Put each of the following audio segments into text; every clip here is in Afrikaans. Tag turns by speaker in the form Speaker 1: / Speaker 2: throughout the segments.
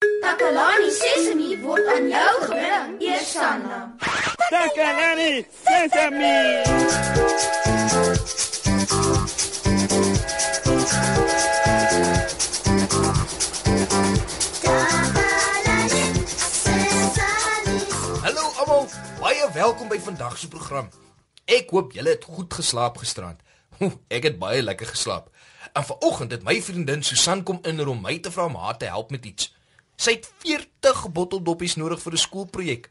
Speaker 1: Takalani Sesemi word aan jou gebring, Eersanna.
Speaker 2: Takalani Sesemi.
Speaker 3: Hallo almal, baie welkom by vandag se program. Ek hoop julle het goed geslaap gisterand. Ek het baie lekker geslaap. En vanoggend het my vriendin Susan kom in om my te vra om haar te help met iets. Sy het 40 botteldoppies nodig vir 'n skoolprojek.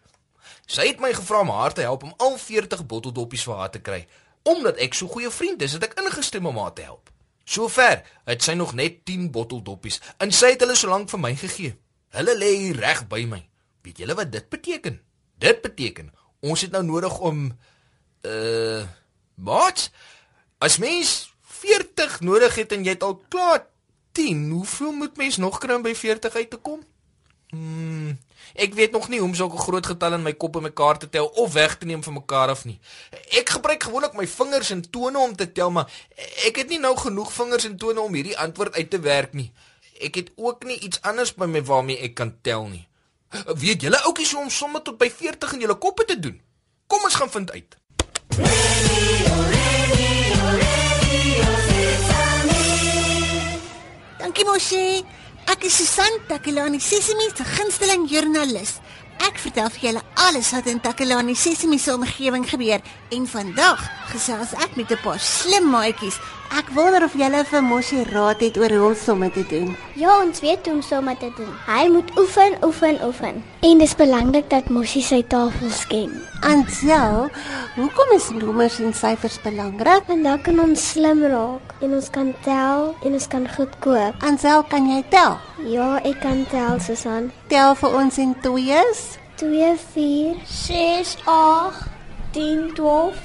Speaker 3: Sy het my gevra om haar te help om al 40 botteldoppies vir haar te kry. Omdat ek so goeie vriend is, het ek ingestem om haar te help. Sover het sy nog net 10 botteldoppies en sy het hulle so lank vir my gegee. Hulle lê reg by my. Weet julle wat dit beteken? Dit beteken ons het nou nodig om uh wat? As mens 40 nodig het en jy het al klaar 10, hoeveel moet mens nog kry om by 40 uit te kom? Hmm, ek weet nog nie hoe om sulke groot getalle in my kop en mekaar te tel of weg te neem van mekaar af nie. Ek gebruik gewoonlik my vingers en tone om te tel, maar ek het nie nou genoeg vingers en tone om hierdie antwoord uit te werk nie. Ek het ook nie iets anders by my waarmee ek kan tel nie. Weet julle oukies hoe om somme tot by 40 in julle koppe te doen? Kom ons gaan vind uit.
Speaker 4: Dankie Moshi. Ek is Susan Takelani Sesimi se gunsteling joernalis. Ek vertel vir julle alles wat in Takelani Sesimi se omgewing gebeur en vandag gesels ek met 'n paar slim maatjies. Ek wonder of julle vir Moshi raad het oor hoe om somme te doen.
Speaker 5: Ja, ons weet hoe om somme te doen. Hy moet oefen, oefen, oefen. En dis belangrik dat Moshi sy tafels ken.
Speaker 4: Ansel, hoekom is nommers en syfers belangrik?
Speaker 5: Want dan kan ons slim raak en ons kan tel en ons kan goed koop.
Speaker 4: Ansel, kan jy tel?
Speaker 5: Ja, ek kan tel, Susan.
Speaker 4: Tel vir ons in twees.
Speaker 5: 2 4 6 8 10 12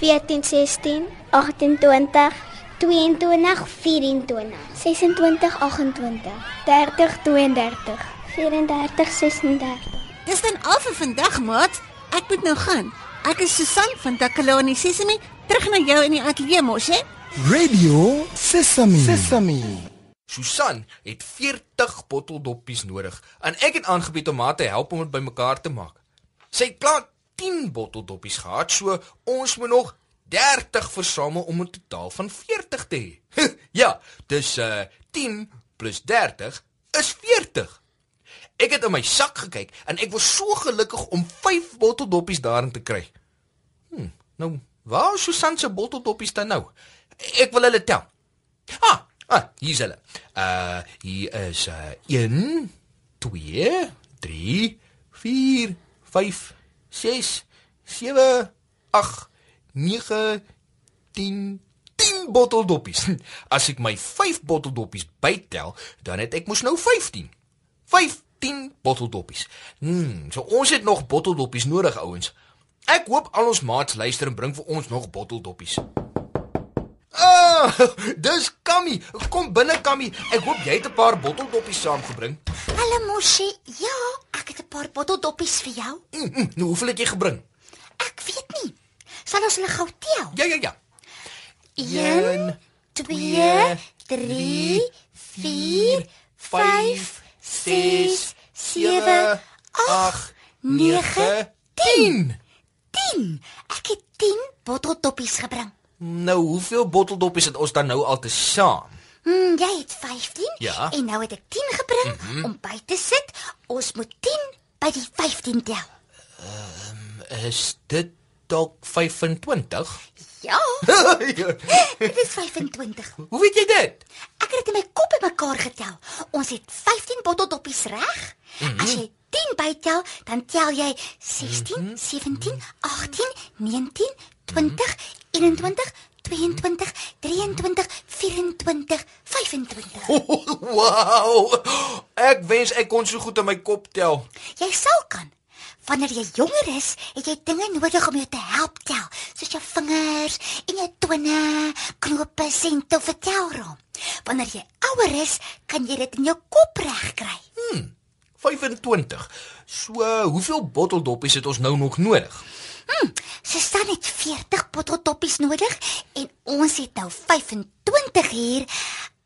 Speaker 5: 14 16 18 20 22 24 26 28 30 32 34 36
Speaker 4: Dis dan al vir vandag, maat. Ek moet nou gaan. Ek is Susan van Takelani Sesimi, terug na jou in die ateljee mos, hè?
Speaker 6: Radio Sesame. Sesame.
Speaker 3: Susan het 40 botteldoppies nodig en ek het aangebied om haar te help om dit bymekaar te maak. Sy het klaar 10 botteldoppies gehad, so ons moet nog 30 versamel om 'n totaal van 40 te hê. ja, dis uh 10 plus 30 is 40. Ek het in my sak gekyk en ek was so gelukkig om 5 botteldoppies daarin te kry. Hm, nou, waar is Susan se botteldoppies dan nou? Ek wil hulle tel. Ah, ah, hier is hulle. Uh hier is uh 1 2 3 4 5 6 7 8 9 10 10 botteldoppies. As ek my 5 botteldoppies bytel, dan het ek mos nou 15. 15 botteldoppies. Hmm, so ons het nog botteldoppies nodig, ouens. Ek hoop al ons maats luister en bring vir ons nog botteldoppies. Ah, dis Kammy. Kom binne Kammy. Ek hoop jy het 'n paar botteldoppies saamgebring.
Speaker 7: Hallo Moshi. Ja, ek het 'n paar botteldoppies vir jou.
Speaker 3: Mm, mm, nou hoeveel het jy gebring?
Speaker 7: Ek weet nie. Sal ons hulle gou tel?
Speaker 3: Ja, ja, ja.
Speaker 7: 1 2 3 4 5 6 7 8 9
Speaker 3: 10.
Speaker 7: 10. Ek het 10 botteldoppies gebring.
Speaker 3: Nou, hoeveel botteldoppies het ons dan nou al te saam?
Speaker 7: Hmm, jy het 15
Speaker 3: Ja.
Speaker 7: en nou het ek 10 gebring mm -hmm. om by te sit. Ons moet 10 by die 15 tel.
Speaker 3: Is dit dalk 25?
Speaker 7: Ja,
Speaker 3: Ja.
Speaker 7: dit is 25.
Speaker 3: Hoe weet jy dit?
Speaker 7: Ek het dit in my kop bymekaar getel. Ons het 15 botteldoppies reg. Mm -hmm. As jy 10 bytel, dan tel jy 16, mm -hmm. 17, 18, 19, 20, 21, 22, 23, 24, 25.
Speaker 3: wow! Ek wens ek kon so goed in my kop tel.
Speaker 7: Jy sal kan. Wanneer jy jonger is, het jy dinge nodig om jou te help tel, soos jou vingers en jou tone, knope, sent of 'n telrom. Wanneer jy ouer is, kan jy dit in jou kop regkry.
Speaker 3: 25. So, hoeveel botteldoppies het ons nou nog nodig?
Speaker 7: Sy staan net 40 botteldoppies nodig en ons het nou 25 hier.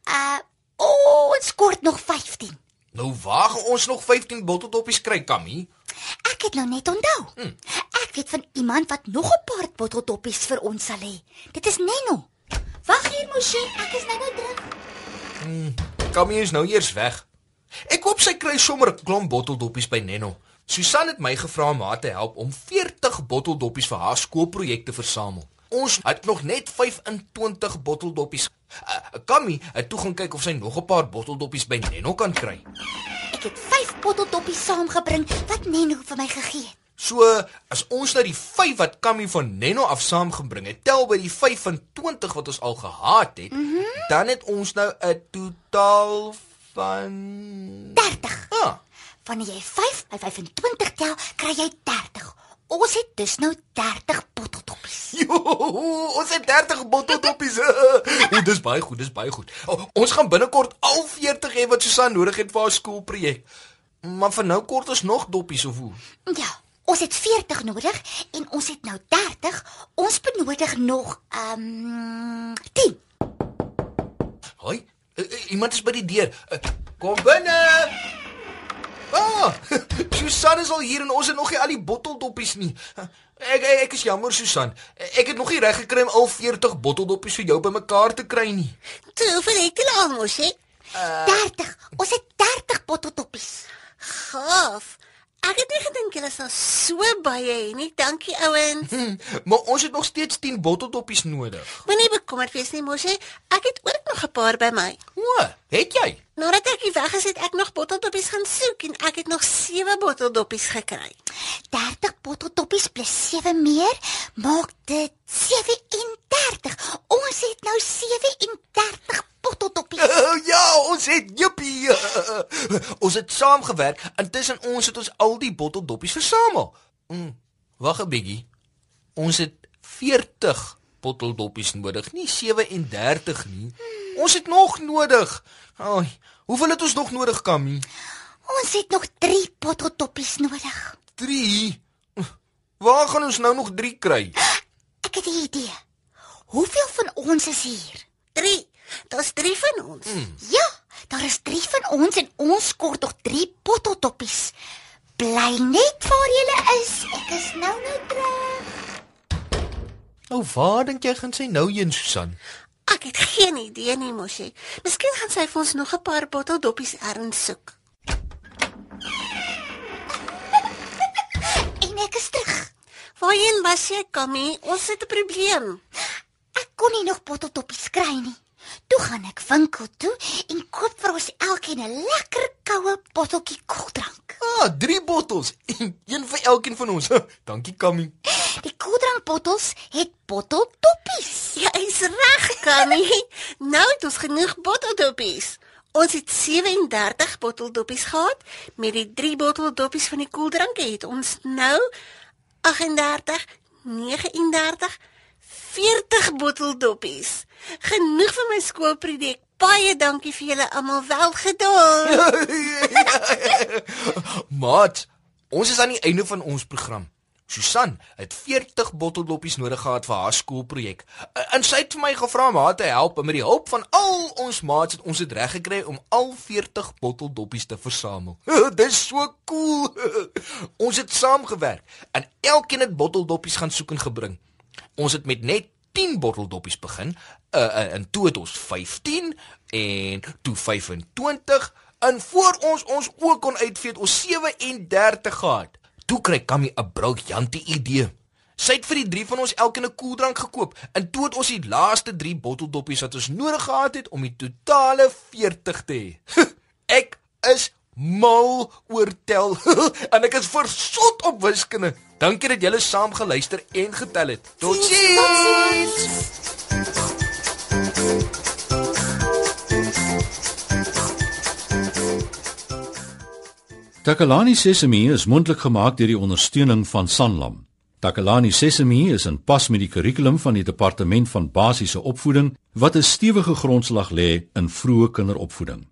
Speaker 7: Uh ons kort nog 15.
Speaker 3: Nou waar gaan ons nog 15 botteldoppies kry, Kammy?
Speaker 7: Ek het nou net onthou.
Speaker 3: Hm.
Speaker 7: Ek weet van iemand wat nog 'n paar botteldoppies vir ons sal hê. Dit is Nenno. Wag hier, Moshi, ek is nou nou terug.
Speaker 3: Kammy is nou eers weg. Ek hoop sy kry sommer 'n klomp botteldoppies by Nenno. Susan het my gevra om haar te help om 40 botteldoppies vir haar skoolprojek te versamel. Ons het nog net 25 botteldoppies. Uh, Kammy het toe gaan kyk of sy nog 'n paar botteldoppies by Nenno kan kry.
Speaker 7: Ek het 5 botteldoppies saamgebring wat Nenno vir my gegee het.
Speaker 3: So, as ons nou die 5 wat Kammy van Nenno af saamgebring het, tel by die 25 wat ons al gehad het, mm -hmm. dan het ons nou 'n totaal van
Speaker 7: 30.
Speaker 3: Ah,
Speaker 7: Wanneer jy 5 by 25 tel, kry jy 30. Ons het dus nou 30 botteldoppies.
Speaker 3: Jo, ons het 30 botteldoppies. o, dis baie goed, dis baie goed. O, ons gaan binnekort al 40 hê wat Susan nodig het vir haar skoolprojek. Maar vir nou kort ons nog doppies of hoe?
Speaker 7: Ja, ons het 40 nodig en ons het nou 30. Ons benodig nog ehm um, 10.
Speaker 3: Hoi, iemand is by die deur. Uh, kom binne. Ah, Susan is al hier en ons het nog nie al die botteldoppies nie. Ek ek, ek is jammer Susan. Ek het nog nie reg gekry om al 40 botteldoppies vir jou bymekaar te kry nie.
Speaker 4: Toe, hoeveel het julle al mos, hè?
Speaker 7: 30. Ons het 30 botteldoppies.
Speaker 4: Gaaf. Ek het nie gedink julle sal so baie hê nie. Dankie ouens.
Speaker 3: Hm, maar ons het nog steeds 10 botteldoppies nodig.
Speaker 4: Moenie bekommerd wees nie, mos, hè? Ek het ook nog 'n paar by my.
Speaker 3: O, het jy?
Speaker 4: Nadat ek hier weg is, het ek nog botteldoppies gaan soek en ek het nog 7 botteldoppies gekry.
Speaker 7: 30 botteldoppies plus 7 meer maak dit 37. Ons het nou 37 botteldoppies.
Speaker 3: Uh, ja, ons het jippie. Uh, ons het saamgewerk en tussen ons het ons al die botteldoppies versamel. Mm, Wag 'n bietjie. Ons het 40 botteldoppies nodig, nie 37 nie. Ons het nog nodig. Ai, hoeveel het ons nog nodig, Kammy?
Speaker 7: Ons het nog 3 botteldoppies nodig.
Speaker 3: 3. Waar gaan ons nou nog 3 kry?
Speaker 7: Ek het 'n idee. Hoeveel van ons is hier?
Speaker 4: 3. Daar's 3 van ons. Mm.
Speaker 7: Ja, daar is 3 van ons en ons kort nog 3 botteldoppies. Bly net waar jy is. Ek is nou nou terug.
Speaker 3: Nou, waar dink jy gaan sy nou heen, Susan?
Speaker 4: Ek het geen idee nie, mos, hè. Miskien gaan sy vir ons nog 'n paar botteldoppies erns soek.
Speaker 7: En ek is terug.
Speaker 4: Waarheen was jy, Kammy? Ons het 'n probleem.
Speaker 7: Ek kon nie nog botteldoppies kry nie. Toe gaan ek winkel toe en koop vir ons elkeen 'n lekker koue botteltjie koeldrank.
Speaker 3: Ah, 3 bottels. Een vir elkeen van ons. Dankie, Kammy.
Speaker 7: Die koeldrankbottels het botteldoppies.
Speaker 4: Ja, is reg, Kammy. nou het ons genoeg botteldoppies. Ons het 37 botteldoppies gehad. Met die 3 botteldoppies van die koeldranke het ons nou 38, 39, 40 botteldoppies. Genoeg vir my skoolprojek. Baie dankie vir julle almal wel gedaan.
Speaker 3: Maat, ons is aan die einde van ons program. Susan het 40 botteldoppies nodig gehad vir haar skoolprojek. En sy het vir my gevra om haar te help en met die hulp van al ons maats het ons dit reg gekry om al 40 botteldoppies te versamel. Dis so cool. ons het saamgewerk en elkeen het botteldoppies gaan soek en gebring. Ons het met net 10 botteldoppies begin. Uh, en toe het ons 15 en toe 25 en voor ons ons ook kon uitvee het ons 37 gehad. Toe kry Kammy 'n briljante idee. Sy het vir die drie van ons elkeen 'n koeldrank gekoop en toe het ons die laaste 3 botteldoppies wat ons nodig gehad het om die totale 40 te hê. ek is mal oor tel en ek is versot op wiskunde. Dankie dat julle saam geluister en getel het. Totsiens.
Speaker 8: Takalani Sesemi is mondelik gemaak deur die ondersteuning van Sanlam. Takalani Sesemi is in pas met die kurrikulum van die departement van basiese opvoeding wat 'n stewige grondslag lê in vroeë kinderopvoeding.